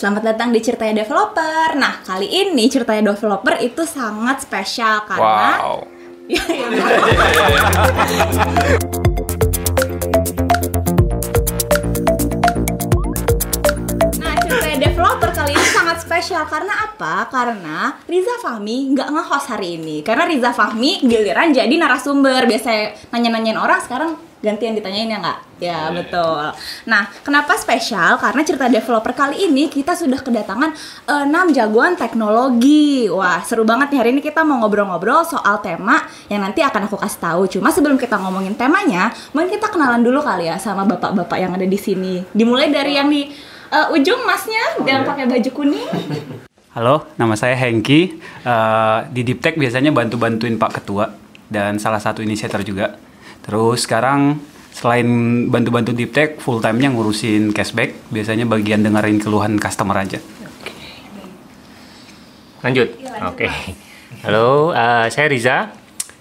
Selamat datang di Ceritanya Developer. Nah, kali ini Ceritanya Developer itu sangat spesial karena Wow. Ya, ya, Nah, ceritanya developer kali ini sangat spesial karena apa? Karena Riza Fahmi nggak nge-host hari ini. Karena Riza Fahmi giliran jadi narasumber. Biasa nanya-nanyain orang, sekarang gantian ditanyain ya nggak? Ya, betul. Nah, kenapa spesial? Karena cerita developer kali ini kita sudah kedatangan 6 jagoan teknologi. Wah, seru banget nih hari ini kita mau ngobrol-ngobrol soal tema yang nanti akan aku kasih tahu. Cuma sebelum kita ngomongin temanya, mungkin kita kenalan dulu kali ya sama bapak-bapak yang ada di sini. Dimulai dari yang di eh, ujung masnya yang pakai baju kuning. Halo, nama saya Hengki. Eh, di Diptek biasanya bantu-bantuin Pak Ketua dan salah satu inisiator juga. Terus sekarang selain bantu-bantu Diptek, full time-nya ngurusin cashback. Biasanya bagian dengerin keluhan customer aja. Lanjut. Oke. Halo, eh, saya Riza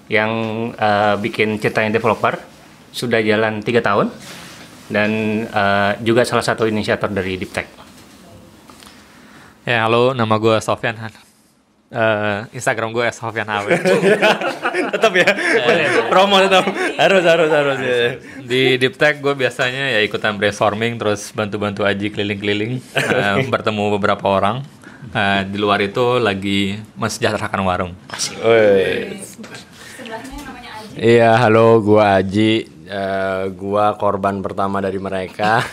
yang eh, bikin ceritanya developer sudah jalan tiga tahun dan eh, juga salah satu inisiator dari Deep Tech. Ya, halo, nama gue Sofyan. Eh, Instagram gue Sofyan HW. tetap ya, promo tetap harus harus harus ya. Di Deep Tech gue biasanya ya ikutan brainstorming terus bantu-bantu Aji keliling-keliling eh, bertemu beberapa orang. Eh, di luar itu lagi mensejahterakan warung. Sebelahnya namanya Aji. Iya, halo, gua Aji. Eh, gua korban pertama dari mereka.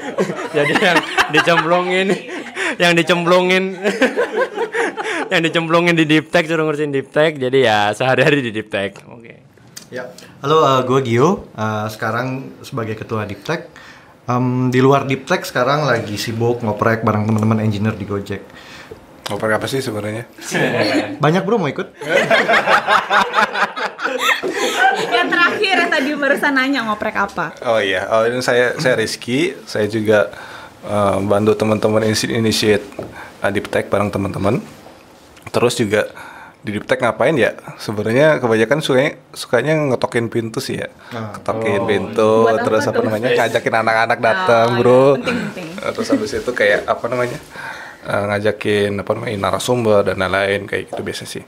Jadi yang dicemplungin, yang dicemplungin, yang dicemplungin di deep tech suruh ngurusin deep tech. Jadi ya sehari-hari di deep tech. Oke. Ya, halo, gue Gio. Eh, sekarang sebagai ketua Diptek. Em, di luar Diptek sekarang lagi sibuk ngoprek bareng teman-teman engineer di Gojek. Ngoprek apa sih sebenarnya? Banyak bro mau ikut? yang terakhir yang tadi barusan nanya ngoprek apa? Oh iya, oh ini saya saya Rizky, saya juga eh, bantu teman-teman initiate uh, Diptek bareng teman-teman. Terus juga di Diptek ngapain ya? Sebenarnya kebanyakan sukanya sukanya ngetokin pintu sih ya. Ketokin pintu, Buat terus apa tuh? namanya? ngajakin anak-anak datang, Oh, iya, Bro. penting-penting. Eh, Terus habis itu kayak apa namanya? eh, ngajakin apa namanya narasumber dan lain-lain kayak gitu biasa sih.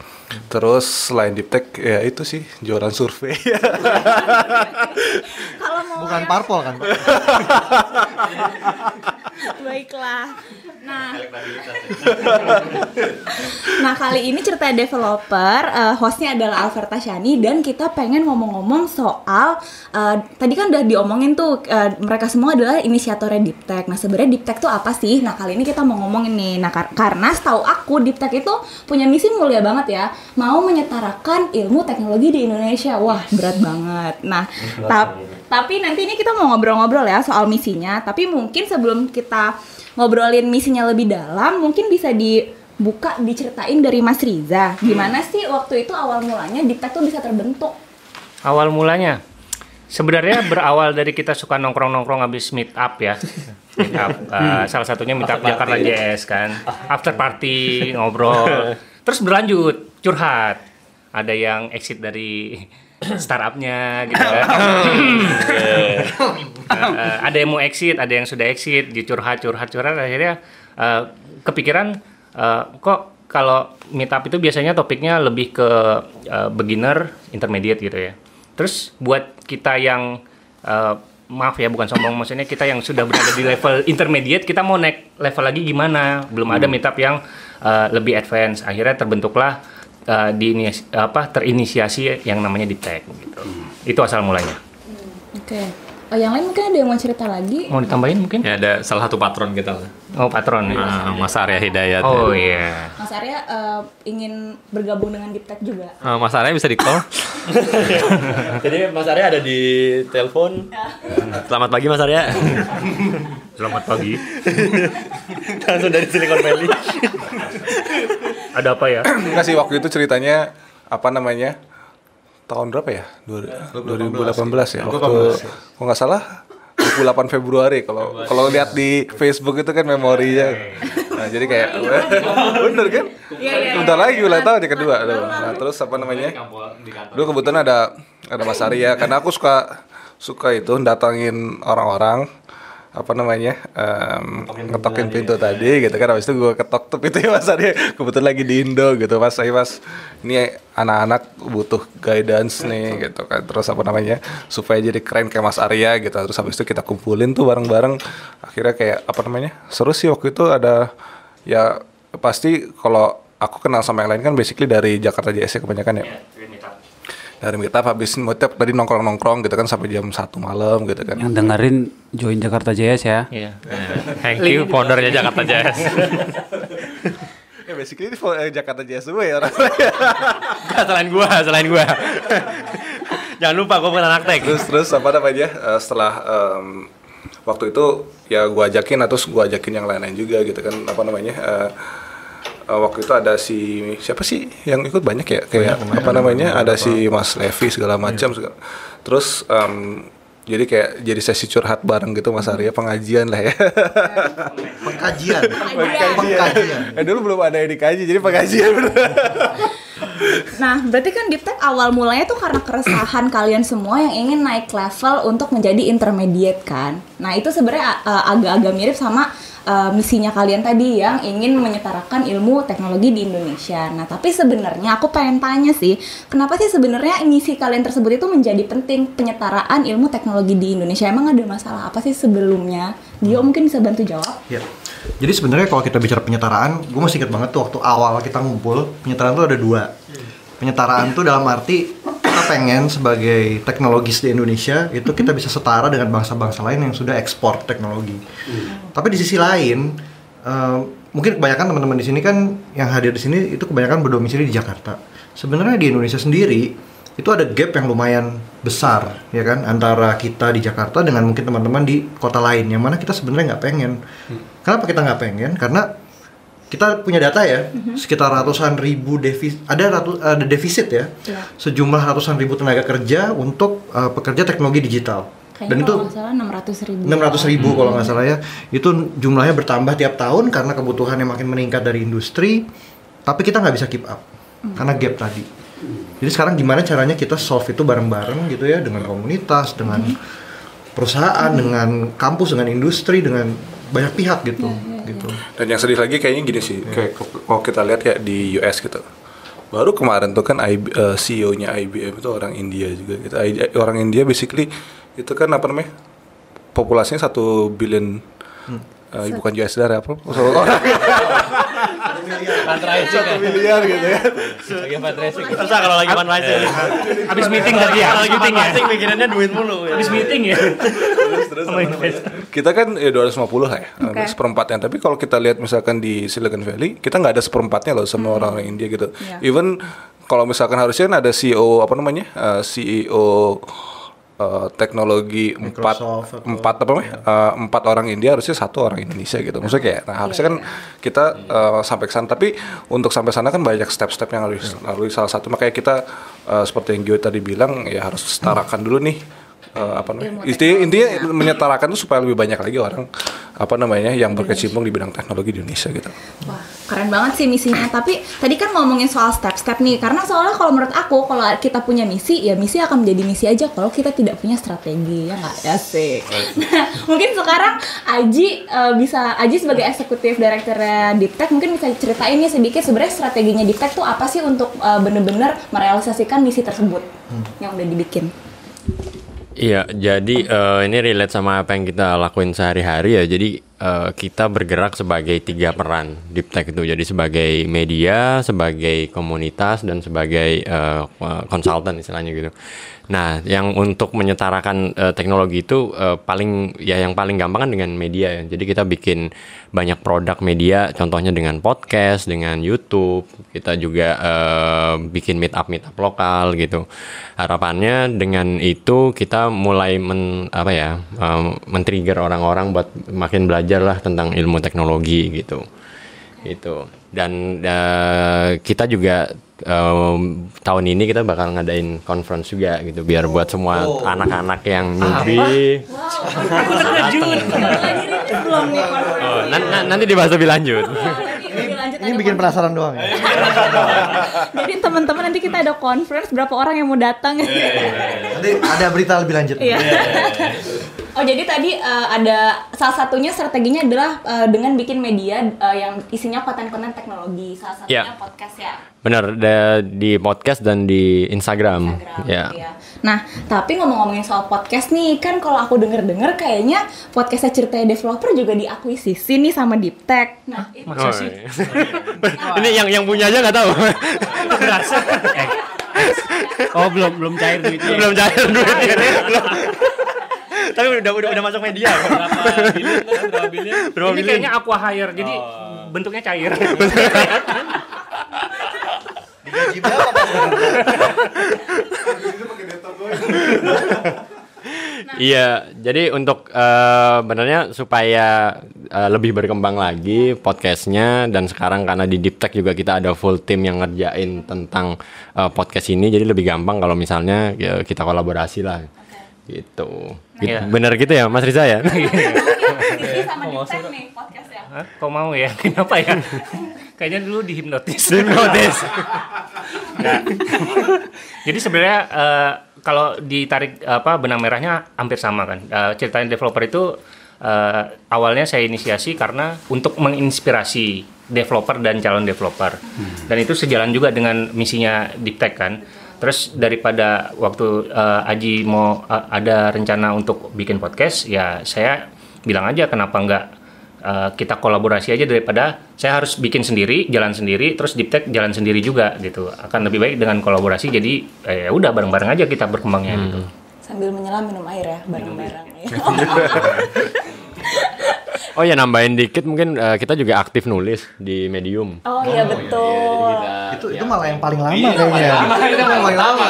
Terus selain Diptek ya itu sih jualan survei. Kalau mau Bukan yang- parpol kan? Baiklah. Nah, nah kali ini cerita developer, eh, hostnya adalah Alverta Shani dan kita pengen ngomong-ngomong soal eh, tadi kan udah diomongin tuh eh, mereka semua adalah inisiatornya Diptek. Nah sebenarnya Diptek tuh apa sih? Nah kali ini kita mau ngomongin nih. Nah kar- karena setahu aku Diptek itu punya misi mulia banget ya, mau menyetarakan ilmu teknologi di Indonesia. Wah berat banget. Nah tap- tapi nanti ini kita mau ngobrol-ngobrol ya soal misinya. Tapi mungkin sebelum kita ngobrolin misinya lebih dalam, mungkin bisa dibuka diceritain dari Mas Riza. Gimana sih waktu itu awal mulanya Diptek tuh bisa terbentuk? Awal mulanya sebenarnya berawal dari kita suka nongkrong-nongkrong habis meet up ya. Meet up. Eh, salah satunya meet up Jakarta JS kan. After party, ngobrol. Terus berlanjut curhat. Ada yang exit dari startupnya gitu kan. Eh, ada yang mau exit, ada yang sudah exit, dicurhat, curhat, curhat akhirnya eh, kepikiran eh, kok kalau meetup itu biasanya topiknya lebih ke eh, beginner, intermediate gitu ya. Terus buat kita yang eh, maaf ya bukan sombong maksudnya kita yang sudah berada di level intermediate kita mau naik level lagi gimana? Belum ada meetup yang eh, lebih advance. Akhirnya terbentuklah eh, di ini- apa terinisiasi yang namanya Diptek gitu. Itu asal mulanya. Oke. Oh, yang lain mungkin ada yang mau cerita lagi? Mau ditambahin mungkin? Ya ada salah satu patron kita lah. Oh patron ya. Ah, Mas Arya Hidayat. Oh ya. iya. Mas Arya eh, ingin bergabung dengan Diptek juga. Ah, Mas Arya bisa di call. Jadi Mas Arya ada di telepon. Selamat pagi Mas Arya. Selamat pagi. Langsung dari Silicon Valley. Ada apa ya? Enggak sih waktu itu ceritanya apa namanya? Tahun berapa ya? Dua- 2018 ya. Waktu kalau nggak salah 28 Februari kalau kalau lihat di Facebook itu kan memorinya. Nah, jadi kayak bener kan? Udah lagi ulang tahun yang kedua. Tuh. Nah, terus apa namanya? Dulu kebetulan ada ada Mas Arya karena aku suka suka itu datangin orang-orang apa namanya em, ngetokin pintu tadi gitu kan. Habis itu gue ketok tuh pintunya mas. Arya kebetulan lagi di Indo gitu mas. Saya mas ini anak-anak butuh guidance nih gitu kan. Terus apa namanya supaya jadi keren kayak mas Arya gitu. Terus habis itu kita kumpulin tuh bareng-bareng. Akhirnya kayak apa namanya seru sih waktu itu ada ya pasti kalau aku kenal sama yang lain kan basically dari Jakarta JS ya kebanyakan ya dari meetup habis meetup tadi nongkrong-nongkrong gitu kan sampai jam satu malam gitu kan Yang dengerin join Jakarta JS ya. Iya. Thank you foundernya Jakarta Jazz. ya basically ini for- eh, Jakarta JS semua ya orang Enggak, selain gua, selain gua. Jangan lupa gua bukan anak tech. terus terus apa namanya eh, setelah em, waktu itu ya gua ajakin atau gua ajakin yang lain-lain juga gitu kan apa namanya eh, eh, waktu itu ada si siapa sih yang ikut banyak ya kayak apa namanya ada si Mas Levi segala macam segala. terus em, jadi kayak jadi sesi curhat bareng gitu Mas Arya pengajian lah ya Pengkajian. Pengkajian. Pengkajian. eh dulu belum ada yang dikaji jadi pengajian bener Nah, berarti kan Deep Tech awal mulanya tuh karena keresahan kalian semua yang ingin naik level untuk menjadi intermediate kan. Nah, itu sebenarnya uh, agak-agak mirip sama uh, misinya kalian tadi yang ingin menyetarakan ilmu teknologi di Indonesia. Nah, tapi sebenarnya aku pengen tanya sih, kenapa sih sebenarnya misi kalian tersebut itu menjadi penting penyetaraan ilmu teknologi di Indonesia? Emang ada masalah apa sih sebelumnya? Dio mungkin bisa bantu jawab? Ya. Jadi sebenarnya kalau kita bicara penyetaraan, gue masih ingat banget tuh waktu awal kita ngumpul, penyetaraan tuh ada dua. Penyetaraan tuh dalam arti pengen sebagai teknologis di Indonesia itu kita bisa setara dengan bangsa-bangsa lain yang sudah ekspor teknologi. Tapi di sisi lain, eh, mungkin kebanyakan teman-teman di sini kan yang hadir di sini itu kebanyakan berdomisili di Jakarta. Sebenarnya di Indonesia sendiri itu ada gap yang lumayan besar ya kan antara kita di Jakarta dengan mungkin teman-teman di kota lain yang mana kita sebenarnya nggak pengen. Kenapa kita nggak pengen? Karena kita punya data ya sekitar ratusan ribu defisit ada ratu, ada defisit ya Iya. sejumlah ratusan ribu tenaga kerja untuk uh, pekerja teknologi digital. Dan Kayaknya itu kalau nggak salah 600 ribu. 600 ribu kalau nggak salah ya. Itu jumlahnya bertambah tiap tahun karena kebutuhan yang makin meningkat dari industri tapi kita nggak bisa keep up karena gap tadi. Jadi sekarang gimana caranya kita solve itu bareng-bareng gitu ya dengan komunitas dengan perusahaan dengan kampus dengan industri dengan banyak pihak gitu gitu Dan yang sedih lagi kayaknya gini sih, kayak ke- kalau kita lihat ya di US gitu. Baru kemarin tuh kan IB, eh, CEO-nya IBM itu orang India juga gitu. I- Orang India basically itu kan apa namanya? Populasinya satu billion eh, bukan US dollar apa? Satu miliar gitu ya. Lagi fundraising. Susah kalau lagi fundraising. Habis meeting tadi ya, habis lagi meeting ya. fundraising mikirannya duit mulu. ya. Habis meeting ya. terus terus namanya? Kita kan ya 250 lah ya Oke. seperempatnya. Tapi kalau kita lihat misalkan di Silicon Valley kita nggak ada seperempatnya loh sama orang-orang India gitu. Iya. even kalau misalkan harusnya kan ada CEO apa namanya Eh, CEO eh, teknologi empat empat apa namanya Eh, empat orang India harusnya satu orang Indonesia gitu maksudnya kayak nah harusnya kan kita eh, sampai ke sana. Tapi untuk sampai sana kan banyak step-step yang harus lalui salah satu. Makanya kita eh, seperti yang Gio tadi bilang ya harus setarakan dulu nih eh, apa namanya intinya, intinya menyetarakan itu supaya lebih banyak lagi orang apa namanya yang berkecimpung di bidang teknologi di Indonesia gitu Wah, keren banget sih misinya. Tapi tadi kan ngomongin soal step-step nih, karena soalnya kalau menurut aku kalau kita punya misi, ya misi akan menjadi misi aja kalau kita tidak punya strategi, ya nggak ya sih. Nah, mungkin sekarang Aji eh, bisa, Aji sebagai eksekutif direkturnya Diptek mungkin bisa ceritain nih sedikit sebenarnya strateginya Diptek tuh apa sih untuk eh, bener-bener merealisasikan misi tersebut yang udah dibikin. Iya, jadi eh, ini relate sama apa yang kita lakuin sehari-hari ya. Jadi eh, kita bergerak sebagai tiga peran Deep Tech itu. Jadi sebagai media, sebagai komunitas, dan sebagai eh, konsultan istilahnya gitu. Nah, yang untuk menyetarakan eh, teknologi itu eh, paling ya yang paling gampang kan dengan media ya. Jadi kita bikin banyak produk media, contohnya dengan podcast, dengan YouTube. Kita juga eh, bikin meet up meet up lokal gitu. Harapannya dengan itu kita mulai men, apa ya, em, men-trigger orang-orang buat makin belajar lah tentang ilmu teknologi gitu gitu. Dan eh, kita juga em, tahun ini kita bakal ngadain conference juga gitu biar buat semua anak-anak yang newbie. Aku terkejut. belum nih Oh, nan- nan- nanti dibahas lebih lanjut. Ini bikin penasaran doang ya. Jadi teman-teman nanti kita ada conference berapa orang yang mau datang. nanti ada berita lebih lanjut. Iya. Oh jadi tadi eh, ada salah satunya strateginya adalah eh, dengan bikin media eh, yang isinya konten-konten teknologi. Salah satunya Ya. podcast ya. Bener, da- di podcast dan di Instagram. Instagram, Ya. gitu ya. Nah, tapi ngomong-ngomongin soal podcast nih, kan kalau aku denger-denger kayaknya podcastnya ceritanya developer juga diakuisisi nih sama Deep Tech. Nah, itu Masa sih? Ini yang yang punya aja nggak tahu. Eh, oh belum belum cair duitnya. Belum cair duitnya. Tapi udah udah udah masuk media. kok. Berapa bilion? Berapa bilion? Berapa Ini kayaknya aqua hire, jadi bentuknya cair. Digaji berapa Pak? Iya, jadi untuk eh, benernya supaya eh, lebih berkembang lagi podcastnya dan sekarang karena di Deep Tech juga kita ada full tim yang ngerjain tentang eh, podcast ini, jadi lebih gampang kalau misalnya ya, kita kolaborasi lah, gitu. Gitu- Iya. Bener gitu ya, Mas Riza ya? Akuisisi sama Deep Tech nih podcastnya. Hah? Kok mau ya? Kenapa ya? Kayaknya dulu dihipnotis. Hipnotis. Jadi sebenarnya eh, kalau ditarik apa benang merahnya hampir sama kan. Eh, ceritain developer itu eh, awalnya saya inisiasi karena untuk menginspirasi developer dan calon developer. Dan itu sejalan juga dengan misinya Deep Tech kan. Terus daripada waktu eh, Aji mau eh, ada rencana untuk bikin podcast, ya saya bilang aja kenapa nggak eh, kita kolaborasi aja daripada saya harus bikin sendiri, jalan sendiri, terus Deep Tech jalan sendiri juga gitu. Akan lebih baik dengan kolaborasi. Jadi eh, ya udah bareng-bareng aja kita berkembangnya gitu. Sambil menyelam minum air ya, bareng-bareng. ya. Oh ya nambahin dikit mungkin eh, kita juga aktif nulis di Medium. Oh iya betul. Itu itu malah yang paling lama kayaknya. Itu yang paling lama.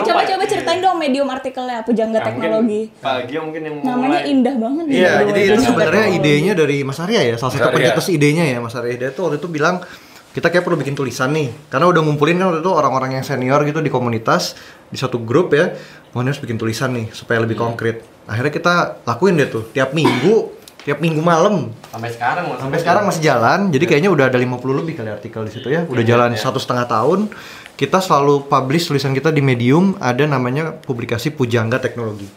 Coba-coba ceritain dong medium artikelnya Pujangga Teknologi. Pagi mungkin yang Namanya indah banget nih. Iya, jadi itu sebenarnya idenya dari Mas Arya ya, salah satu pencetus idenya ya Mas Arya. Dia tuh waktu itu bilang kita kayak perlu bikin tulisan nih, karena udah ngumpulin kan waktu itu orang-orang yang senior gitu di komunitas di satu grup ya, mau harus bikin tulisan nih supaya lebih konkret. Akhirnya kita lakuin deh tuh tiap minggu, tiap minggu malam sampai sekarang Mas. sampai sekarang masih jalan. Jadi kayaknya udah ada 50 lebih kali artikel di situ ya, udah jalan satu setengah tahun. Kita selalu publish tulisan kita di Medium, ada namanya publikasi Pujangga Teknologi.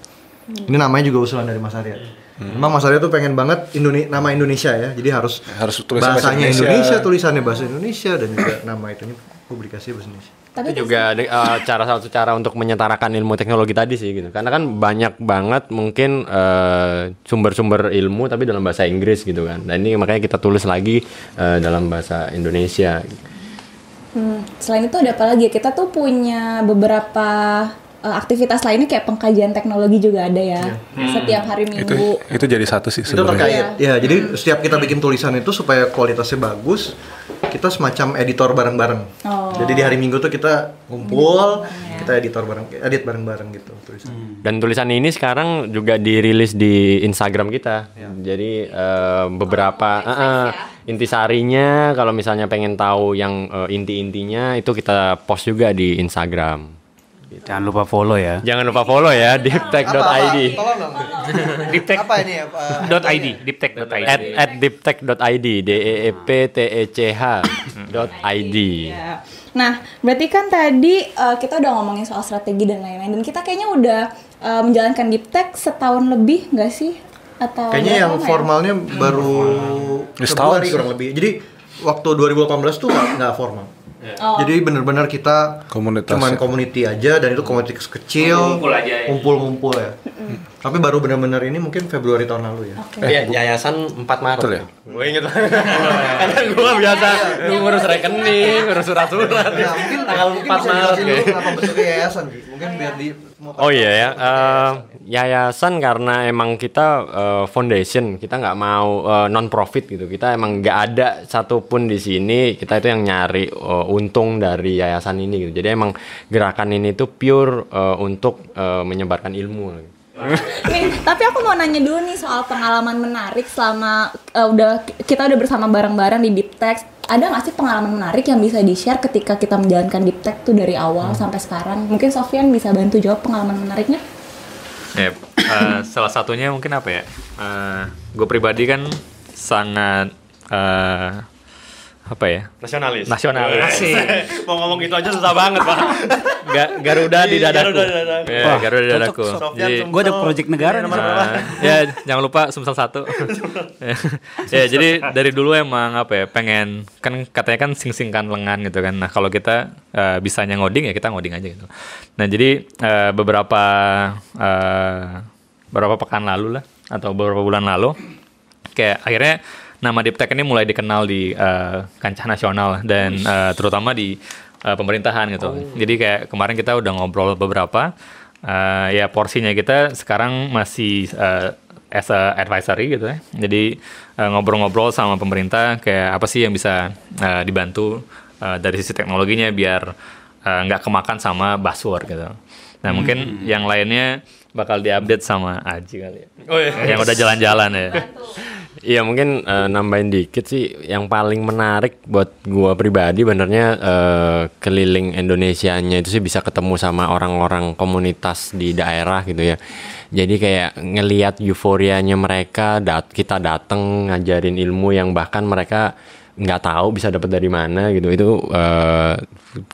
Ini namanya juga usulan dari Mas Arya. Memang Mas Arya tuh pengen banget Indone- nama Indonesia ya, jadi harus Harus tulisan bahasa bahasanya Indonesia. Indonesia. tulisannya bahasa Indonesia dan juga nama itunya publikasi bahasa Indonesia. Tapi itu juga ada, eh, cara satu cara untuk menyetarakan ilmu teknologi tadi sih gitu karena kan banyak banget mungkin eh, sumber-sumber ilmu tapi dalam bahasa Inggris gitu kan dan ini makanya kita tulis lagi eh, dalam bahasa Indonesia Hmm, selain itu ada apa lagi? Kita tuh punya beberapa eh, aktivitas lainnya kayak pengkajian teknologi juga ada ya. Setiap hari Itu Minggu. itu jadi satu sih Itu sebenarnya. terkait ya, jadi setiap kita bikin tulisan itu supaya kualitasnya bagus, kita semacam editor bareng-bareng. Oh. Jadi di hari Minggu tuh kita ngumpul, kita editor bareng, edit bareng-bareng gitu tulisan. dan tulisan ini sekarang juga dirilis di Instagram kita jadi eh, beberapa eh, eh, intisarinya kalau misalnya pengen tahu yang eh, inti-intinya itu kita post juga di Instagram Jangan lupa follow ya. jangan lupa follow ya dong. Deeptech Apa ini ya? Dot .id, deeptech.id. at at deeptech.id d e e p t e c h dot id Ya. Nah, berarti kan tadi eh, kita udah ngomongin soal strategi dan lain-lain dan kita kayaknya udah eh, menjalankan deep tech setahun lebih nggak sih? Atau Kayaknya yang ya? formalnya baru Ya, setahun Februari sih. kurang lebih. Jadi waktu 2018 tuh nggak nggak formal. Oh. Jadi bener-bener kita Komunitas cuman ya. community aja dan itu komunitas kecil, Ngumpul aja ya. ngumpul-ngumpul ya. Tapi baru bener-bener ini mungkin Februari tahun lalu ya. Ya, yayasan 4 Maret. Betul ya? Gue inget Karena gue biasa ngurus rekening, ngurus surat-surat. Nah, mungkin tanggal mungkin 4 bisa Maret. kayak. kenapa bentuknya yayasan. Mungkin biar di Oh iya ya, Eh, yayasan karena emang kita eh, foundation, kita nggak mau non profit gitu. Kita emang nggak ada satupun di sini kita itu yang nyari eh, untung dari yayasan ini gitu. Jadi emang gerakan ini tuh pure eh, untuk eh, menyebarkan ilmu. Nih, tapi aku mau nanya dulu nih soal pengalaman menarik selama eh, udah kita udah bersama bareng-bareng di Deep Tech. Ada nggak sih pengalaman menarik yang bisa di-share ketika kita menjalankan Deep Tech tuh dari awal sampai sekarang? Mungkin Sofian bisa bantu jawab pengalaman menariknya? Ya, eh, salah satunya mungkin apa ya? gue pribadi kan sangat eh, apa ya? Nasionalis. Nasionalis. Mau ngomong gitu aja susah banget, Pak. Ga- Garuda di Iya, dadaku. Garuda di dadaku. Ya, Wah, Garuda di cocok, dadaku. Jadi. Gue ada project negara nih. Nah, ya jangan lupa Sumsel satu. ya jadi dari dulu emang apa ya pengen kan katanya kan sing-singkan lengan gitu kan. Nah kalau kita eh, bisanya ngoding ya kita ngoding aja gitu. Nah jadi eh, beberapa eh, beberapa pekan lalu lah atau beberapa bulan lalu kayak akhirnya nama Diptek ini mulai dikenal di eh, kancah nasional dan eh, terutama di eh, pemerintahan gitu. Jadi kayak kemarin kita udah ngobrol beberapa eh, ya porsinya kita sekarang masih eh, as a advisory gitu ya. Jadi ngobrol-ngobrol sama pemerintah kayak apa sih yang bisa eh, dibantu eh, dari sisi teknologinya biar nggak kemakan sama buzzword gitu. Nah mungkin yang lainnya bakal diupdate sama Aji kali ya. Oh iya. Yang udah jalan-jalan ya. Iya mungkin eh, nambahin dikit sih yang paling menarik buat gua pribadi benernya eh, keliling Indonesianya itu sih bisa ketemu sama orang-orang komunitas di daerah gitu ya. Jadi kayak ngelihat euforianya mereka, dat kita dateng ngajarin ilmu yang bahkan mereka nggak tahu bisa dapat dari mana gitu. Itu eh,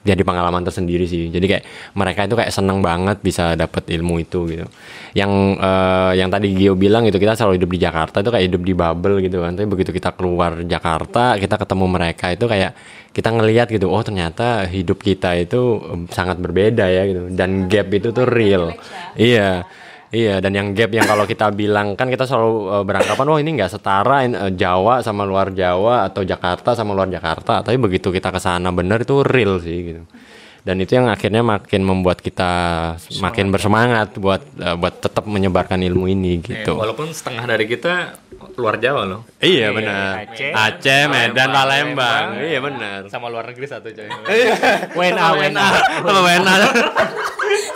jadi pengalaman tersendiri sih. Jadi kayak mereka itu kayak seneng banget bisa dapat ilmu itu gitu. Yang eh, yang tadi Gio bilang gitu kita selalu hidup di Jakarta itu kayak hidup di bubble gitu kan. Tapi begitu kita keluar Jakarta kita ketemu mereka itu kayak kita ngelihat gitu oh ternyata hidup kita itu em, sangat berbeda ya gitu. Dan gap itu tuh real. Iya Iya, dan yang gap yang kalau kita bilang kan kita selalu eh, beranggapan, oh ini nggak setara eh, Jawa sama luar Jawa atau Jakarta sama luar Jakarta. Tapi begitu kita ke sana bener itu real sih gitu. Dan itu yang akhirnya makin membuat kita makin bersemangat buat eh, buat tetap menyebarkan ilmu ini Eh, gitu. walaupun setengah dari kita luar Jawa loh. Iya benar. Aceh, Aceh, Medan, Palembang. Palembang. Iya benar. Sama luar negeri satu coy. WNA, WNA. Sama WNA.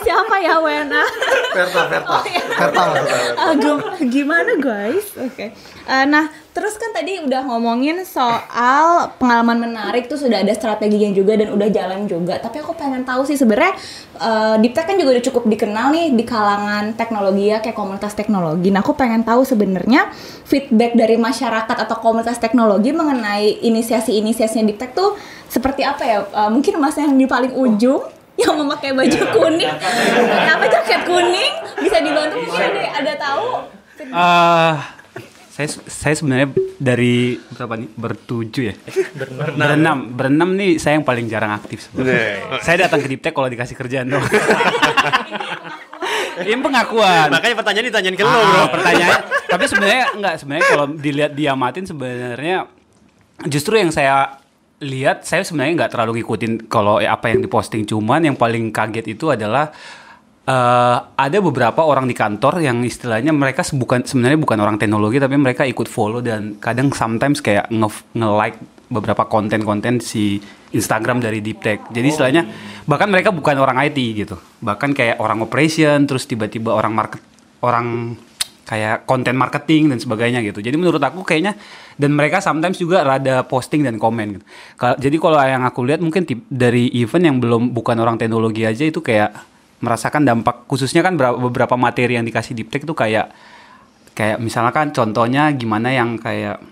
Siapa ya Wena? Verta, Verta. Verta maksudnya. Gim- gimana guys? Oke. Eh, nah, terus kan tadi udah ngomongin soal pengalaman menarik tuh sudah ada strateginya juga dan udah jalan juga. Tapi aku pengen tahu sih sebenarnya eh, Diptek kan juga udah cukup dikenal nih di kalangan teknologi ya kayak komunitas teknologi. Nah, aku pengen tahu sebenarnya feedback dari masyarakat atau komunitas teknologi mengenai inisiasi-inisiasinya Diptek tuh seperti apa ya? Eh, mungkin mas yang di paling ujung yang memakai baju kuning, apa jaket kuning bisa dibantu mungkin deh ada tahu Eh, saya saya sebenarnya dari berapa nih? Bertujuh ya? Berenam. Berenam. Nih saya yang paling jarang aktif sebenarnya. Saya datang ke Diptek kalau dikasih kerjaan dong. Ini pengakuan. Makanya pertanyaan ditanyain ke lo, Ah, Bro. pertanyaan. Tapi sebenarnya enggak sebenarnya kalau dilihat diamatin sebenarnya justru yang saya lihat saya sebenarnya nggak terlalu ngikutin kalau apa yang diposting. Cuman yang paling kaget itu adalah eh, ada beberapa orang di kantor yang istilahnya mereka bukan sebenarnya bukan orang teknologi tapi mereka ikut follow dan kadang sometimes kayak nge, nge-like beberapa konten-konten si Instagram dari Deep Tech. Jadi istilahnya bahkan mereka bukan orang IT gitu. Bahkan kayak orang operation terus tiba-tiba orang market orang kayak konten marketing dan sebagainya gitu. Jadi menurut aku kayaknya dan mereka sometimes juga rada posting dan komen gitu. Jadi kalau yang aku lihat mungkin tip- dari event yang belum bukan orang teknologi aja itu kayak merasakan dampak khususnya kan bera- beberapa materi yang dikasih Tech itu kayak kayak misalkan contohnya gimana yang kayak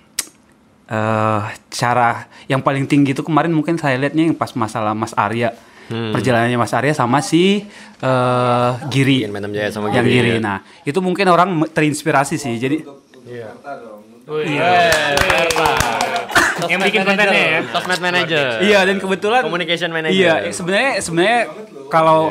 eh cara yang paling tinggi itu kemarin mungkin saya lihatnya yang pas masalah Mas Arya perjalanannya Mas Arya sama si eh Giri Jaya sama yang Giri, Giri. ya. Nah itu mungkin orang terinspirasi sih. Jadi Yang bikin kontennya ya. Sosmed manager. iya dan kebetulan Communication manager. Iya sebenarnya sebenarnya kalau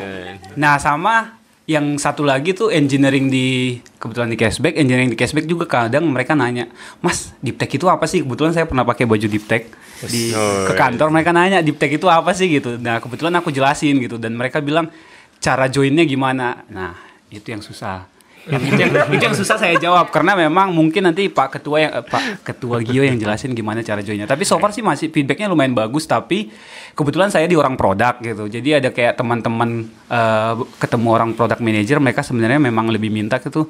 nah sama yang satu lagi tuh engineering di kebetulan di cashback engineering di cashback juga kadang mereka nanya mas deep tech itu apa sih kebetulan saya pernah pakai baju deep tech di Oh, ke iya. kantor mereka nanya deep tech itu apa sih gitu nah kebetulan aku jelasin gitu dan mereka bilang cara joinnya gimana nah itu yang susah itu yang itu yang susah saya jawab karena memang mungkin nanti Pak Ketua yang eh, Pak Ketua Gio yang jelasin gimana cara joinnya. Tapi so far sih masih feedbacknya lumayan bagus. Tapi kebetulan saya di orang produk gitu. Jadi ada kayak teman-teman eh, ketemu orang product manager, mereka sebenarnya memang lebih minta gitu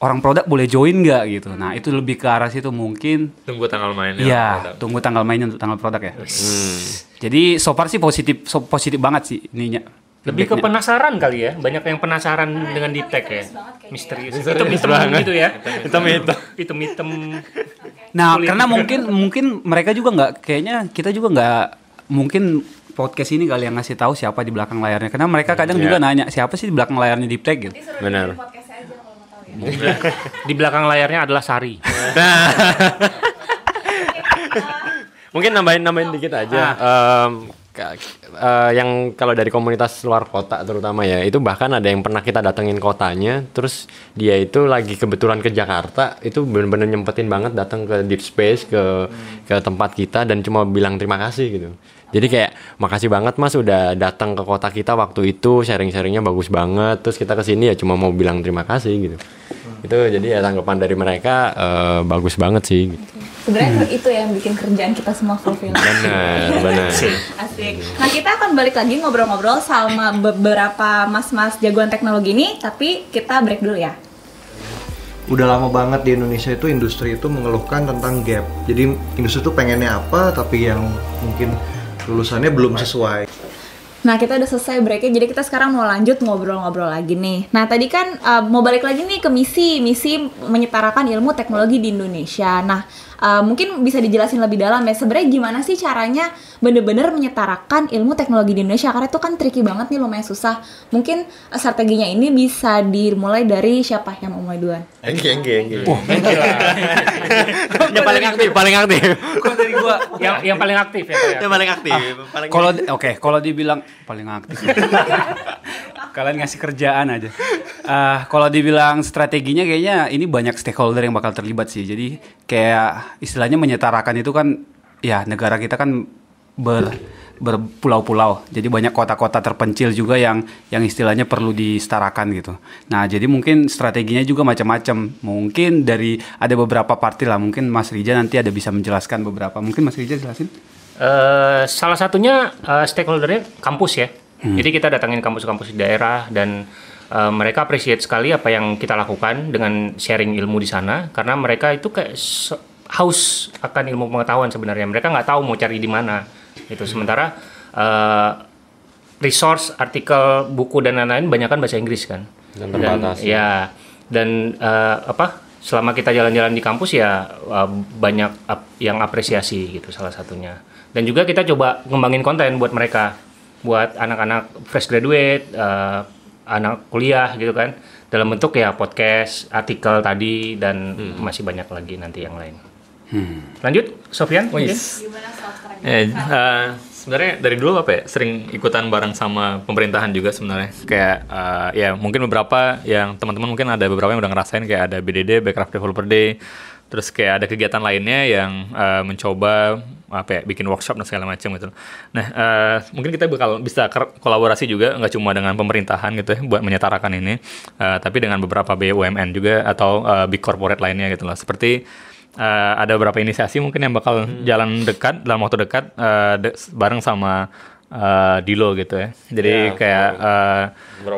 orang produk boleh join nggak gitu. Nah itu lebih ke arah situ mungkin. Tunggu tanggal mainnya. Iya, tunggu tanggal mainnya untuk tanggal produk ya. Jadi so far sih positif, so, positif banget sih ininya Lebih ke penasaran kali ya. Banyak yang penasaran dengan deep tech ya. Misterius. Itu hitam gitu ya. Hitam hitam. Itu hitam. Nah, Kulit. karena mungkin mungkin mereka juga nggak kayaknya kita juga nggak mungkin podcast ini kali yang ngasih tahu siapa di belakang layarnya. Karena mereka kadang Iya. juga nanya siapa sih di belakang layarnya Deep Tech gitu. Benar. Di belakang layarnya adalah Sari. Mungkin nambahin nambahin dikit aja. Em, ka- eh, yang kalau dari komunitas luar kota terutama ya, itu bahkan ada yang pernah kita datengin kotanya, terus dia itu lagi kebetulan ke Jakarta, itu bener-bener nyempetin banget datang ke Deep Space ke ke tempat kita dan cuma bilang terima kasih gitu. Jadi kayak makasih banget Mas udah datang ke kota kita waktu itu sharing-sharingnya bagus banget. Terus kita ke sini ya cuma mau bilang terima kasih gitu. Itu jadi ya tanggapan dari mereka eh, bagus banget sih. Gitu. Sebenarnya itu yang bikin kerjaan kita semua fulfill. Benar, benar. Asik. Nah kita akan balik lagi ngobrol-ngobrol sama beberapa mas-mas jagoan teknologi ini, tapi kita break dulu ya. udah lama banget di Indonesia itu industri itu mengeluhkan tentang gap. Jadi industri itu pengennya apa tapi yang mungkin lulusannya belum sesuai. Nah kita udah selesai breaknya, jadi kita sekarang mau lanjut ngobrol-ngobrol lagi nih. Nah tadi kan uh, mau balik lagi nih ke misi, misi menyetarakan ilmu teknologi di Indonesia. Nah uh, mungkin bisa dijelasin lebih dalam ya, sebenarnya gimana sih caranya bener-bener menyetarakan ilmu teknologi di Indonesia? Karena itu kan tricky banget nih, lumayan susah. Mungkin uh, strateginya ini bisa dimulai dari siapa yang mau mulai duluan? Enggi, enggi, enggi. Yang paling aktif, paling aktif. Kok dari gua yang yang paling aktif ya. Ya? Yang paling aktif. paling kalau oke kalau dibilang paling aktif kalian ngasih kerjaan aja Ah, kalau dibilang strateginya kayaknya ini banyak stakeholder yang bakal terlibat sih. Jadi kayak istilahnya menyetarakan itu kan ya negara kita kan ber berpulau-pulau. Jadi banyak kota-kota terpencil juga yang yang istilahnya perlu disetarakan gitu. Nah jadi mungkin strateginya juga macam-macam. Mungkin dari ada beberapa party lah. Mungkin Mas Rija nanti ada bisa menjelaskan beberapa. Mungkin Mas Rija jelasin. Eh, salah satunya eh, stakeholdernya kampus ya. Jadi kita datangin kampus-kampus di daerah dan eh, mereka appreciate sekali apa yang kita lakukan dengan sharing ilmu di sana karena mereka itu kayak haus akan ilmu pengetahuan sebenarnya. Mereka nggak tahu mau cari di mana. Itu sementara eh, resource, artikel, buku dan lain-lain banyak kan bahasa Inggris kan. Dan terbatas. ya dan eh, apa? Selama kita jalan-jalan di kampus ya eh, banyak ap- yang apresiasi gitu salah satunya. Dan juga kita coba ngembangin konten buat mereka, buat anak-anak fresh graduate, eh, anak kuliah gitu kan, dalam bentuk ya podcast, artikel tadi dan masih banyak lagi nanti yang lain. Lanjut, Sofian. mungkin? Eh, eh, sebenarnya dari dulu apa ya sering ikutan bareng sama pemerintahan juga sebenarnya kayak eh, ya mungkin beberapa yang teman-teman mungkin ada beberapa yang udah ngerasain kayak ada BDD Backcraft Developer Day terus kayak ada kegiatan lainnya yang eh, mencoba apa ya bikin workshop dan segala macam gitu. Nah eh, mungkin kita bakal bisa kolaborasi juga nggak cuma dengan pemerintahan gitu ya buat menyetarakan ini, eh, tapi dengan beberapa BUMN juga atau eh, big corporate lainnya gitu loh. Seperti eh, ada beberapa inisiasi mungkin yang bakal jalan dekat dalam waktu dekat eh, de- bareng sama eh, Dilo gitu ya. Jadi kayak eh,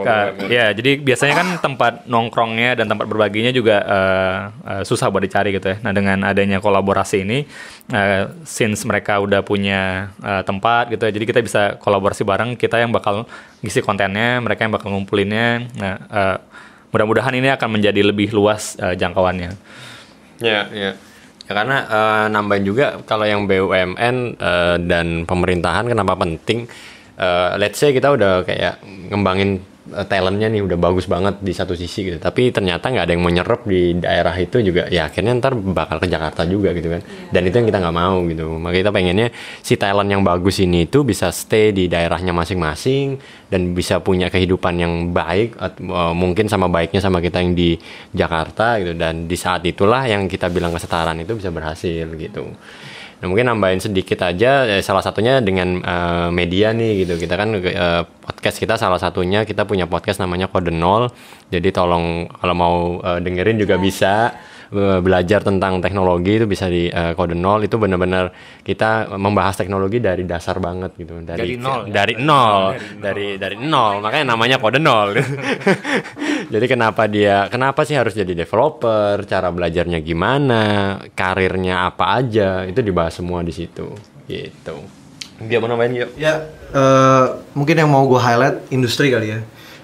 ka- ya jadi biasanya kan tempat nongkrongnya dan tempat berbaginya juga eh, eh, susah buat dicari gitu ya. Nah dengan adanya kolaborasi ini, eh, since mereka udah punya eh, tempat gitu ya, jadi kita bisa kolaborasi bareng. Kita yang bakal ngisi kontennya, mereka yang bakal ngumpulinnya. Nah eh, mudah-mudahan ini akan menjadi lebih luas eh, jangkauannya. Ya, ya. Ya karena eh, nambahin juga kalau yang BUMN eh, dan pemerintahan kenapa penting? Eh, let's say kita udah kayak ngembangin talentnya nih udah bagus banget di satu sisi gitu. Tapi ternyata nggak ada yang mau nyerap di daerah itu juga. Ya akhirnya ntar bakal ke Jakarta juga gitu kan. Dan itu yang kita nggak mau gitu. Maka kita pengennya si talent yang bagus ini itu bisa stay di daerahnya masing-masing dan bisa punya kehidupan yang baik eh, mungkin sama baiknya sama kita yang di Jakarta gitu dan di saat itulah yang kita bilang kesetaraan itu bisa berhasil gitu. Nah mungkin nambahin sedikit aja eh, salah satunya dengan eh, media nih gitu. Kita kan eh, podcast kita salah satunya kita punya podcast namanya Kode Nol. Jadi tolong kalau mau eh, dengerin juga bisa. eh, belajar tentang teknologi itu bisa di eh, Kode Nol itu benar-benar kita membahas teknologi dari dasar banget gitu Dari nol, ya? dari nol dari dari nol makanya namanya kode nol jadi kenapa dia kenapa sih harus jadi developer cara belajarnya gimana karirnya apa aja itu dibahas semua di situ gitu Dia mau nambahin yuk. Ya, eh, mungkin yang mau gue highlight industri kali ya.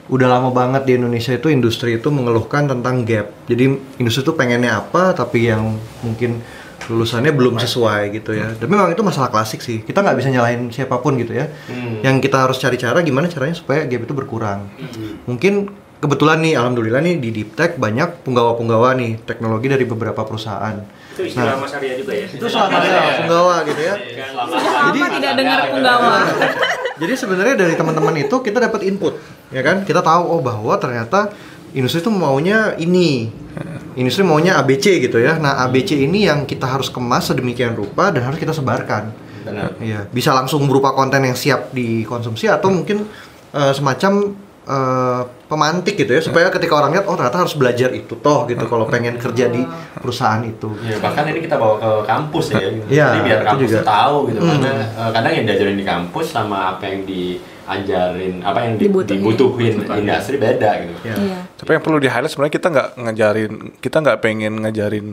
Udah lama banget di Indonesia itu industri itu mengeluhkan tentang gap. Jadi industri itu pengennya apa, tapi yang mungkin lulusannya belum sesuai gitu ya. Dan memang itu masalah klasik sih. Kita nggak bisa nyalahin siapa pun gitu ya. Yang kita harus cari cara gimana caranya supaya gap itu berkurang. Mungkin kebetulan nih, alhamdulillah nih di Deep Tech banyak penggawa-penggawa nih teknologi dari beberapa perusahaan. Itu istilah Mas Arya juga ya. Itu soal penggawa gitu ya. Lama tidak dengar penggawa. Jadi sebenarnya dari teman-teman itu kita dapat input, ya kan? Kita tahu oh bahwa ternyata industri itu maunya ini. Industri maunya ABC gitu ya. Nah, ABC ini yang kita harus kemas sedemikian rupa dan harus kita sebarkan. Iya, bisa langsung berupa konten yang siap dikonsumsi atau mungkin eh, semacam eh, pemantik gitu ya supaya ketika orang lihat oh ternyata harus belajar itu toh gitu kalau pengen kerja di perusahaan itu. Ya, bahkan ini kita bawa ke kampus ya, gitu. Iya, Jadi biar kampus juga. tahu gitu. Hmm. Karena eh, kadang yang diajarin di kampus sama apa yang diajarin, apa yang di- Dibutuhin. dibutuhin industri beda gitu. Ya. Iya. Tapi yang perlu di highlight sebenarnya kita nggak ngajarin, kita nggak pengen ngajarin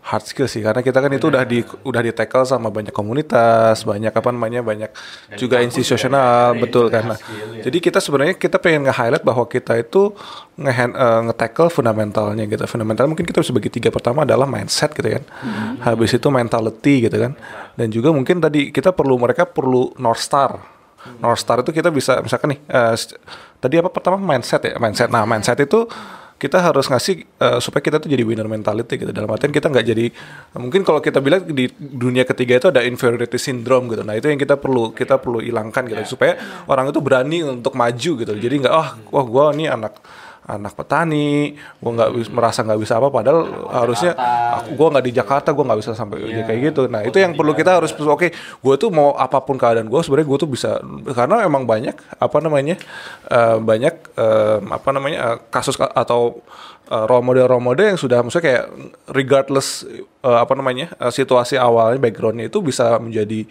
hard skill sih, karena kita kan itu udah di udah di tackle sama banyak komunitas, banyak apa namanya, banyak juga institusional, betul kan. Nah, jadi kita sebenarnya kita pengen nge-highlight bahwa kita itu nge nge-tackle fundamentalnya gitu. Fundamental mungkin kita bisa bagi tiga. Pertama adalah mindset gitu kan. Habis itu mentality gitu kan. Dan juga mungkin tadi kita perlu mereka perlu North Star. North Star itu kita bisa misalkan nih eh, st- tadi apa pertama mindset ya mindset. Nah mindset itu kita harus ngasih eh, supaya kita tuh jadi winner mentality gitu. Dalam artian kita nggak jadi mungkin kalau kita bilang di dunia ketiga itu ada inferiority syndrome gitu. Nah itu yang kita perlu kita perlu hilangkan gitu. Supaya orang itu berani untuk maju gitu. Jadi nggak ah wah gua ini anak anak petani, gue nggak bis- merasa nggak bisa apa, padahal harusnya aku gue nggak di Jakarta, gue nggak bisa sampai ya kayak gitu. Nah itu yang perlu kita harus oke, gue tuh mau apa pun keadaan gue, sebenarnya gue tuh bisa karena emang banyak apa namanya eh, banyak eh, apa namanya eh, kasus ka- atau eh, role model role model yang sudah maksudnya kayak regardless eh, apa namanya eh, situasi awalnya backgroundnya itu bisa menjadi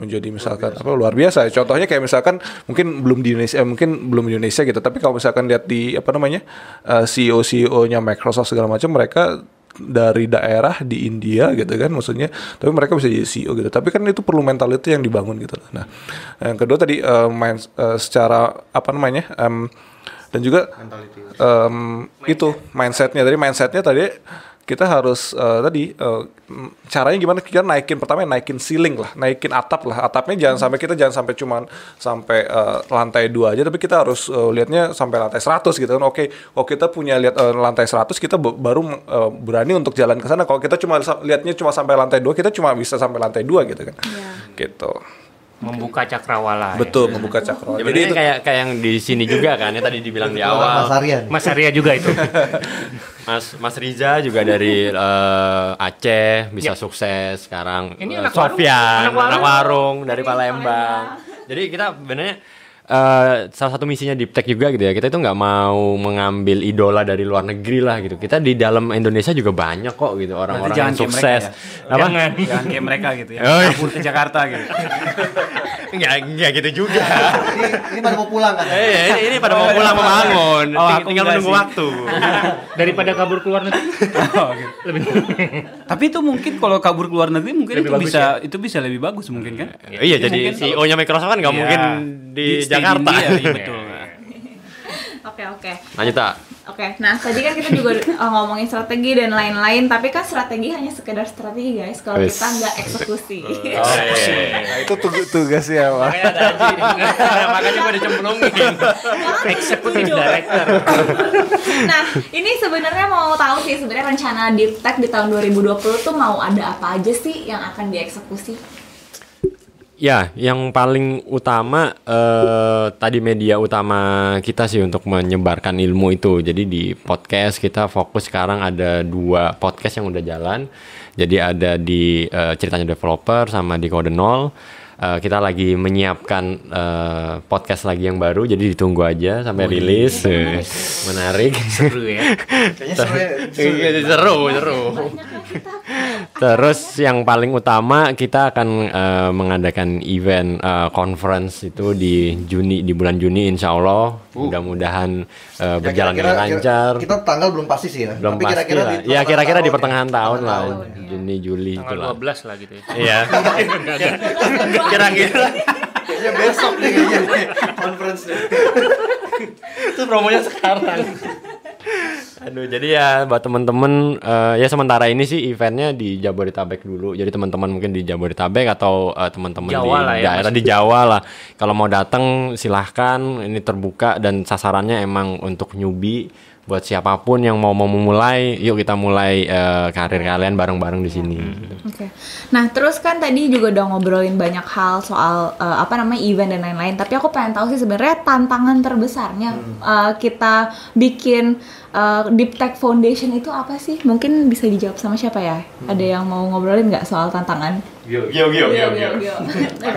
menjadi misalkan apa luar biasa. Contohnya kayak misalkan mungkin belum di Indonesia eh, mungkin belum di Indonesia gitu tapi kalau misalkan lihat di apa namanya eh, CEO CEO nya Microsoft segala macam mereka dari daerah di India gitu kan maksudnya tapi mereka bisa jadi CEO gitu. Tapi kan itu perlu mentality yang dibangun gitu. Nah yang kedua tadi eh, main eh, secara apa namanya em, dan juga em, itu mindsetnya. Tadi mindsetnya tadi kita harus eh, tadi eh, mm, caranya gimana kita naikin pertama naikin ceiling lah naikin atap lah. Atapnya jangan sampai kita jangan sampai cuman sampai eh, lantai dua aja tapi kita harus eh, lihatnya sampai lantai 100 gitu kan. Oke kalau kita punya lihat eh, lantai 100 kita ba- baru eh, berani untuk jalan ke sana. Kalau kita cuma lihatnya cuma sampai lantai dua kita cuma bisa sampai lantai dua gitu kan. Gitu Membuka cakrawala. ya. betul membuka cakrawala Ya, Jadi kayak kayak yang di sini juga kan ya tadi dibilang di Mas awal. Aryan. Mas Arya juga itu. Mas Mas Riza juga dari eh, Aceh bisa Ya. sukses sekarang. Ini Eh, anak warung. Sofyan, Anak anak warung. warung, dari Palembang. Jadi kita sebenarnya eh, salah satu misinya Deep Tech juga gitu ya. Kita itu nggak mau mengambil idola dari luar negeri lah gitu. Kita di dalam Indonesia juga banyak kok gitu orang-orang yang mereka sukses. ya. Apa? Jangan. Jangan kayak mereka gitu ya. Oh, iya. Kabur ke Jakarta gitu. Enggak, enggak gitu juga. ini, ini pada mau pulang kan? Eh, ini, ini pada mau pulang membangun. Oh, Ting- aku tinggal menunggu sih. waktu. Daripada kabur keluar negeri. Oh, gitu. Lebih. Tapi itu mungkin kalau kabur ke luar negeri mungkin Lebih itu bagus bisa itu bisa lebih bagus mungkin kan? Iya, jadi CEO-nya Microsoft kan nggak Iya. mungkin di, stay Jakarta. India, iya, betul. Oke oke. Lanjut tak? Oke, nah tadi kan kita juga uh, ngomongin strategi dan lain-lain, tapi kan strategi hanya sekedar strategi guys, kalau kita nggak eksekusi. nah itu tugas tugasnya apa Makanya gue dicemplungin. Eksekutif director. nah, ini sebenarnya mau tahu sih sebenarnya rencana Deep Tech di tahun 2020 tuh mau ada apa aja sih yang akan dieksekusi? Ya, yang paling utama eh, tadi media utama kita sih untuk menyebarkan ilmu itu. Jadi di podcast kita fokus sekarang ada dua podcast yang udah jalan. Jadi ada di eh, ceritanya developer sama di Kode Nol. Eh, kita lagi menyiapkan eh, podcast lagi yang baru. Jadi ditunggu aja sampai rilis. Eh, Menarik. Seru ya. Kayaknya seru ya. seru, seru. Banyak ya kita Terus yang paling utama kita akan eh, mengadakan event eh, conference itu di Juni di bulan Juni Insya Allah mudah-mudahan eh, berjalan dengan lancar. Kita tanggal belum pasti sih ya. Belum Tapi pasti kira-kira lah. di Ya kira-kira di tahun pertengahan ya. tahun lah, Pertengahan Juni Juli Tanggal itulah. 12 lah gitu ya. Iya. Kira-kira. Kayaknya besok nih kayaknya conference nih. Itu promonya sekarang. Aduh, jadi ya buat temen-temen eh, ya sementara ini sih eventnya di Jabodetabek dulu. Jadi teman-teman mungkin di Jabodetabek atau eh, teman-teman di lah ya, daerah di Jawa lah. Kalau mau datang silahkan, ini terbuka dan sasarannya emang untuk newbie buat siapa pun yang mau mau memulai, yuk kita mulai eh, karir kalian bareng-bareng di sini. Oke. Nah, terus kan tadi juga udah ngobrolin banyak hal soal eh, apa namanya event dan lain-lain. Tapi aku pengen tahu sih sebenarnya tantangan terbesarnya eh, kita bikin eh, Deep Tech Foundation itu apa sih? Mungkin bisa dijawab sama siapa ya? Ada yang mau ngobrolin nggak soal tantangan? Yo yo yo yo yo.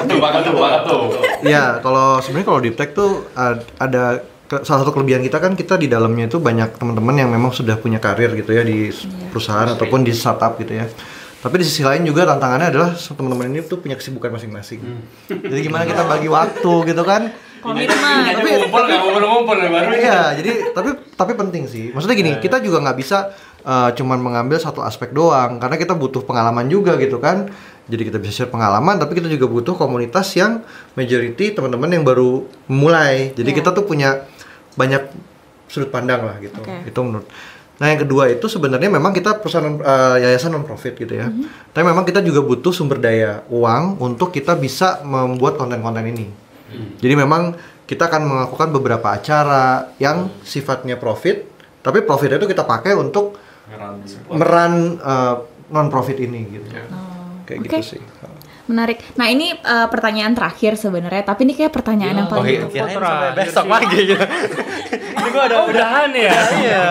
Tuh banget tuh banget tuh. Iya, kalau sebenarnya kalau deep tech tuh uh, ada ke- salah satu kelebihan kita kan kita di dalamnya itu banyak teman-teman yang memang sudah punya karir gitu ya di s- perusahaan ataupun di startup gitu ya. Tapi di sisi lain juga tantangannya adalah teman-teman ini tuh punya kesibukan masing-masing. Jadi gimana kita bagi waktu gitu kan? Komitmen. Tapi Ngumpul ya baru. Iya, jadi tapi tapi penting sih. Maksudnya gini, kita juga nggak bisa uh, cuman mengambil satu aspek doang, karena kita butuh pengalaman juga gitu kan. Jadi kita bisa share pengalaman, tapi kita juga butuh komunitas yang majority teman-teman yang baru mulai. Jadi Iya. kita tuh punya banyak sudut pandang lah gitu. Oke. Itu menurut. Nah yang kedua itu sebenarnya memang kita perusahaan uh, yayasan non profit gitu ya. Tapi memang kita juga butuh sumber daya uang untuk kita bisa membuat konten-konten ini. Jadi memang kita akan melakukan beberapa acara yang sifatnya profit, tapi profitnya itu kita pakai untuk meran non profit ini gitu. Kayak Oke. gitu sih. Menarik. Nah, ini eh, pertanyaan terakhir sebenarnya, tapi ini kayak pertanyaan yang paling Kirain Foto sampai terakhir besok pagi gitu. Ini gua udah Udahan ya. Iya,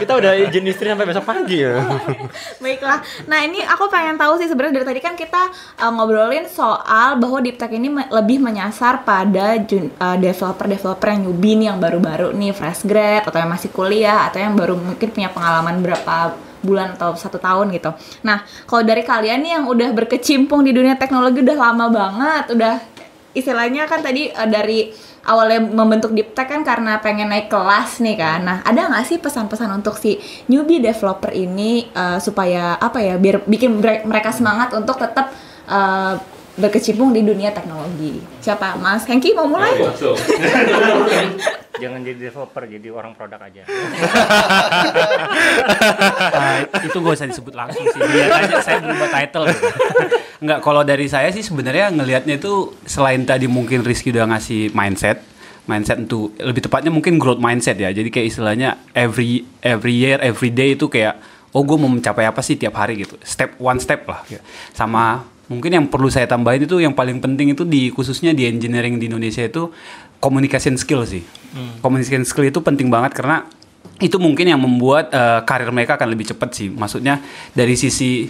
kita udah izin istri sampai besok pagi ya. Baiklah. Nah, ini aku pengen tahu sih sebenarnya dari tadi kan kita uh, ngobrolin soal bahwa Deep Tech ini me- lebih menyasar pada uh, developer-developer yang newbie nih yang baru-baru nih fresh grad atau yang masih kuliah atau yang baru mungkin punya pengalaman berapa bulan atau satu tahun gitu. Nah, kalau dari kalian yang udah berkecimpung di dunia teknologi udah lama banget, udah istilahnya kan tadi uh, dari awalnya membentuk Deep Tech kan karena pengen naik kelas nih kan. Nah, ada nggak sih pesan-pesan untuk si newbie developer ini uh, supaya apa ya biar bikin mereka semangat untuk tetap uh, berkecimpung di dunia teknologi. Siapa? Mas Hengki mau mulai? Jangan jadi developer, jadi orang produk aja. Ah, itu gak usah disebut langsung sih. Lihat aja saya belum buat title. gitu. Enggak, kalau dari saya sih sebenarnya ngelihatnya itu selain tadi mungkin Rizky udah ngasih mindset, mindset untuk lebih tepatnya mungkin growth mindset ya. Jadi kayak istilahnya every every year, every day itu kayak oh gue mau mencapai apa sih tiap hari gitu. Step one step lah. gitu. Sama mungkin yang perlu saya tambahin itu yang paling penting itu di khususnya di engineering di Indonesia itu communication skill sih. Communication skill itu penting banget karena itu mungkin yang membuat eh, karir mereka akan lebih cepat sih. Maksudnya dari sisi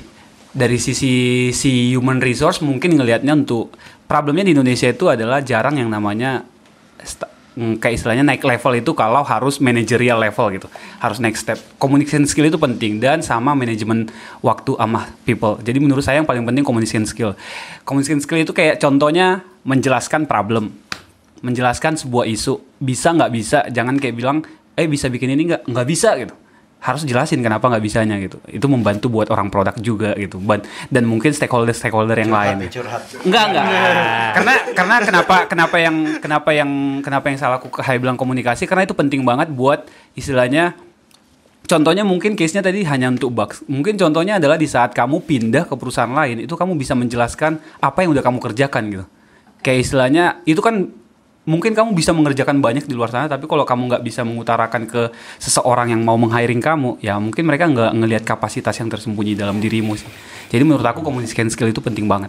dari sisi si human resource mungkin ngelihatnya untuk problemnya di Indonesia itu adalah jarang yang namanya mm, kayak istilahnya naik level itu kalau harus managerial level gitu. Harus next step. Communication skill itu penting dan sama manajemen waktu sama people. Jadi menurut saya yang paling penting communication skill. Communication skill itu kayak contohnya menjelaskan problem. Menjelaskan sebuah isu. Bisa nggak bisa? Jangan kayak bilang eh bisa bikin ini nggak? Nggak bisa gitu harus jelasin kenapa nggak bisanya gitu itu membantu buat orang produk juga gitu dan mungkin stakeholder stakeholder yang lain curhat. enggak enggak karena karena kenapa kenapa yang kenapa yang kenapa yang salah aku kayak bilang komunikasi karena itu penting banget buat istilahnya Contohnya mungkin case-nya tadi hanya untuk bugs. Mungkin contohnya adalah di saat kamu pindah ke perusahaan lain, itu kamu bisa menjelaskan apa yang udah kamu kerjakan gitu. Kayak istilahnya itu kan mungkin kamu bisa mengerjakan banyak di luar sana, tapi kalau kamu nggak bisa mengutarakan ke seseorang yang mau meng-hiring kamu, ya mungkin mereka nggak ngelihat kapasitas yang tersembunyi dalam dirimu sih. Jadi menurut aku communication skill itu penting banget.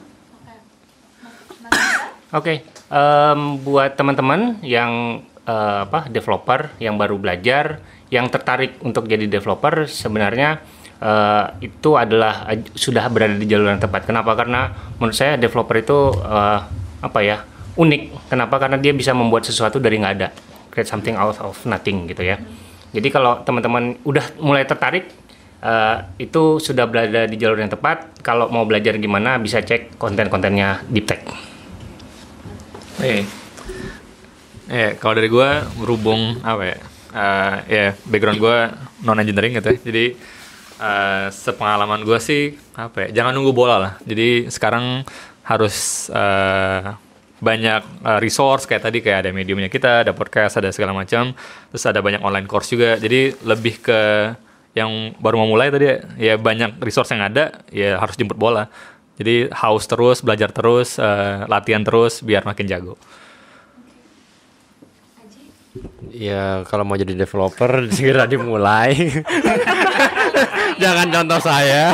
Oke, em, buat teman-teman yang eh, apa developer yang baru belajar, yang tertarik untuk jadi developer, sebenarnya eh, itu adalah eh, sudah berada di jalur yang tepat. Kenapa? Karena menurut saya developer itu eh, apa ya unik. Kenapa? Karena dia bisa membuat sesuatu dari nggak ada, create something out of nothing gitu ya. Jadi kalau teman-teman udah mulai tertarik, eh, itu sudah berada di jalur yang tepat. Kalau mau belajar gimana bisa cek konten-kontennya Deep Tech. Eh, eh kalau dari gue berhubung apa ya? eh, ya background gue non engineering gitu ya. Jadi eh, sepengalaman gue sih apa ya? Jangan nunggu bola lah. Jadi sekarang harus eh, banyak eh, resource kayak tadi kayak ada mediumnya kita, ada podcast, ada segala macam. Terus ada banyak online course juga. Jadi lebih ke yang baru mau mulai tadi ya, ya banyak resource yang ada ya harus jemput bola. Jadi haus terus, belajar terus, eh, latihan terus biar makin jago. Ya kalau mau jadi developer segera dimulai. Jangan contoh saya.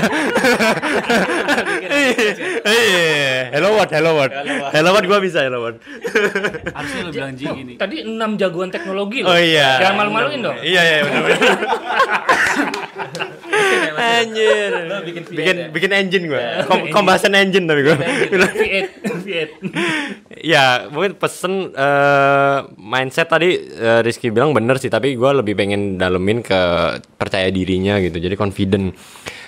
Iya. Hello world, hello world. Hello world gua bisa hello world. Harusnya lu bilang Ji gini. Tadi 6 jagoan teknologi loh. Oh iya. Jangan malu-maluin dong. Iya iya benar benar. Anjir. Bikin bikin, engine gua. Kom combustion engine tapi gua. V8, V8. ya mungkin pesen eh, mindset tadi eh, Rizky bilang bener sih tapi gua lebih pengen dalemin ke percaya dirinya gitu jadi confident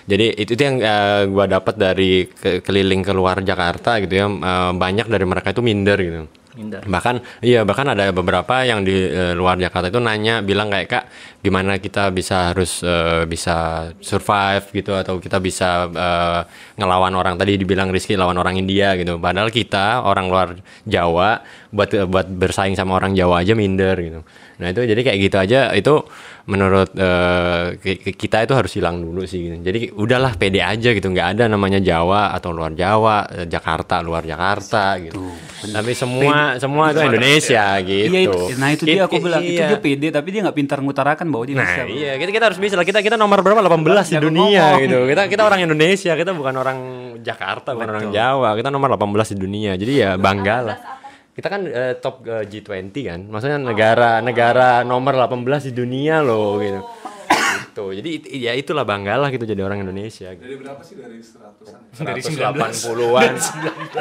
jadi itu, itu yang eh, gua dapat dari ke- keliling keluar Jakarta gitu ya eh, banyak dari mereka itu minder gitu. Minder. bahkan iya bahkan ada beberapa yang di eh, luar Jakarta itu nanya bilang kayak kak gimana kita bisa harus eh, bisa survive gitu atau kita bisa eh, ngelawan orang tadi dibilang Rizky lawan orang India gitu. Padahal kita orang luar Jawa buat buat bersaing sama orang Jawa aja minder gitu nah itu jadi kayak gitu aja itu menurut ki- kita itu harus hilang dulu sih gitu. jadi udahlah pede aja gitu nggak ada namanya Jawa atau luar Jawa eh, Jakarta luar Jakarta gitu tapi semua semua itu Indonesia gitu Iya, itu, nah itu dia aku bilang itu iya. dia pede tapi dia nggak pintar ngutarakan bahwa dia Nah, bisa. iya, kita kita harus bisa lah. Kita kita nomor berapa? 18 di Jago dunia ngomong. gitu. Kita kita orang Indonesia, kita bukan orang Jakarta, bukan orang Jawa. Kita nomor 18 di dunia. Jadi ya banggalah. Kita kan eh, top eh, G20 kan. Maksudnya negara negara nomor 18 di dunia loh gitu. Gitu. Jadi it- ya itulah banggalah gitu jadi orang Indonesia gitu. Dari berapa sih dari 100-an? Dari 80-an.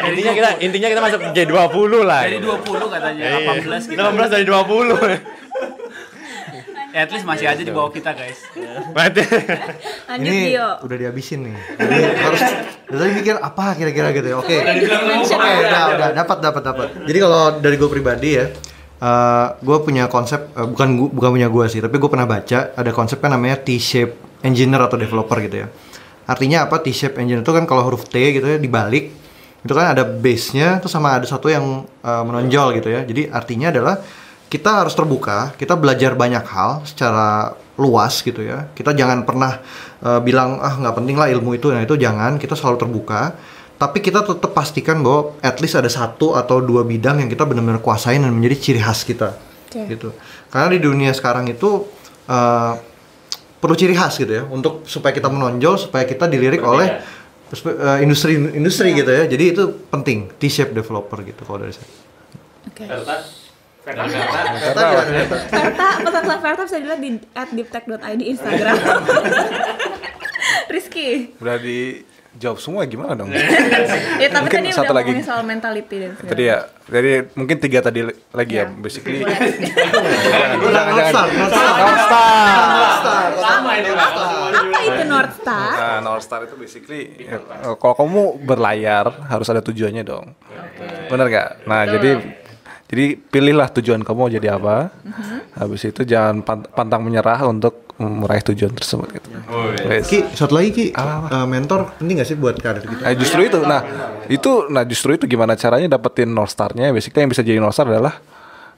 intinya kita intinya kita masuk G20 lah. Dari 20 katanya, Iya. 18 gitu. 18 dari 20. Ya, at least masih aja di bawah kita, guys. Ini Dio. udah dihabisin nih. Jadi harus dari tadi mikir apa kira-kira gitu ya. Oke. Oke, udah udah dapat dapat dapat. Jadi kalau dari gue pribadi ya, eh gue punya konsep eh, bukan gua, bukan punya gue sih, tapi gue pernah baca ada konsep kan namanya T-shape engineer atau developer gitu ya. Artinya apa T-shape engineer itu kan kalau huruf T gitu ya dibalik itu kan ada base-nya terus sama ada satu yang eh, menonjol gitu ya. Jadi artinya adalah kita harus terbuka, kita belajar banyak hal secara luas gitu ya. Kita jangan pernah eh, bilang ah nggak penting lah ilmu itu, nah itu jangan. Kita selalu terbuka. Tapi kita tetap pastikan bahwa at least ada satu atau dua bidang yang kita benar-benar kuasain dan menjadi ciri khas kita, Oke. gitu. Karena di dunia sekarang itu eh, perlu ciri khas gitu ya, untuk supaya kita menonjol, supaya kita dilirik oleh perspe- eh, industri industri gitu ya. Jadi itu penting T-shape developer gitu kalau dari saya. Oke. Kata Verta, pesan Verta bisa dilihat di @deeptech.id Instagram. Rizky. Udah dijawab semua gimana dong? Ya tapi Mungkin tadi satu udah lagi. soal mentality dan segala Tadi ya, jadi mungkin tiga tadi lagi ya, Ya. basically. Boleh. Jangan, North Star, jangan. North Star. North Star. Apa itu North Star? Nah, North Star itu basically ya, kalau kamu berlayar harus ada tujuannya dong. Bener gak? Nah, jadi jadi pilihlah tujuan kamu mau jadi apa. Habis itu jangan pan- pantang menyerah untuk meraih tujuan tersebut gitu. Wes. Ki, satu lagi Ki, Eh, mentor penting gak sih buat karir kita? Nah, justru itu. Nah, itu nah justru itu gimana caranya dapetin North Star-nya? Basically yang bisa jadi North Star adalah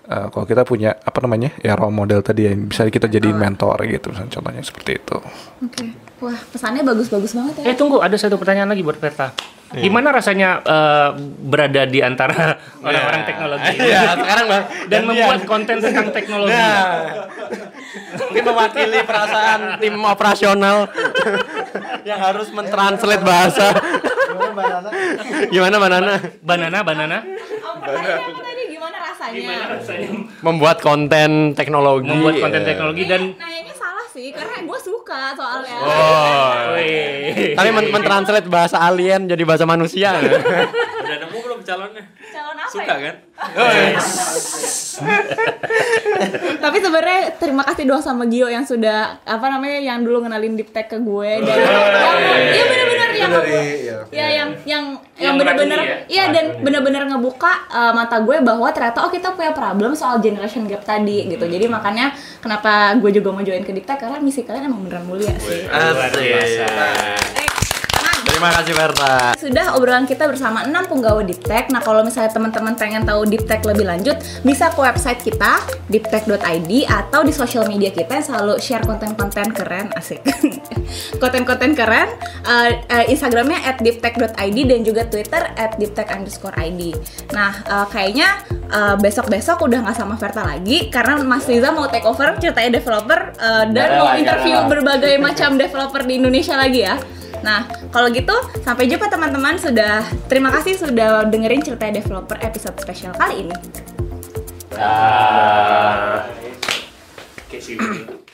eh, kalau kita punya apa namanya? Ya role model tadi yang bisa kita jadiin mentor gitu misalnya contohnya seperti itu. Oke. Wah, pesannya bagus-bagus banget ya. Eh tunggu, ada satu pertanyaan lagi buat Verta. Gimana rasanya eh, berada di antara orang-orang teknologi Ya, sekarang Bang. dan membuat konten tentang teknologi? Nah, mungkin mewakili perasaan tim operasional yang harus mentranslate bahasa. Gimana Banana? Banana, banana. Apa tadi gimana rasanya? Membuat konten teknologi. Membuat konten teknologi dan Nanyanya salah sih, karena gue suka soalnya. Oh. Wih. Tapi men mentranslate bahasa alien jadi bahasa manusia. udah nemu belum calonnya? Apa Suka ya? kan? Tapi sebenarnya terima kasih doang sama Gio yang sudah apa namanya yang dulu ngenalin deep tech ke gue dan yang- iya benar-benar yang ya, ya. yang yang yang benar-benar meracuni iya dan benar-benar ngebuka uh, mata gue bahwa ternyata oh kita punya problem soal generation gap tadi gitu. Jadi makanya kenapa gue juga mau join ke deep tech karena misi kalian emang beneran mulia sih. Asik. Terima kasih Verta. Sudah obrolan kita bersama 6 penggawa Deep Tech. Nah, kalau misalnya teman-teman pengen tahu Deep Tech lebih lanjut, bisa ke website kita deeptech.id atau di social media kita yang selalu share konten-konten keren, asik. konten-konten keren. Uh, uh, Instagramnya at deeptech.id dan juga Twitter at deeptech underscore ID. Nah, uh, kayaknya uh, besok-besok udah nggak sama Verta lagi karena Mas Riza mau take over ceritanya developer uh, dan mau interview berbagai macam developer di Indonesia lagi ya. Nah, kalau gitu sampai jumpa teman-teman. Sudah terima kasih sudah dengerin cerita developer episode spesial kali ini. Sih.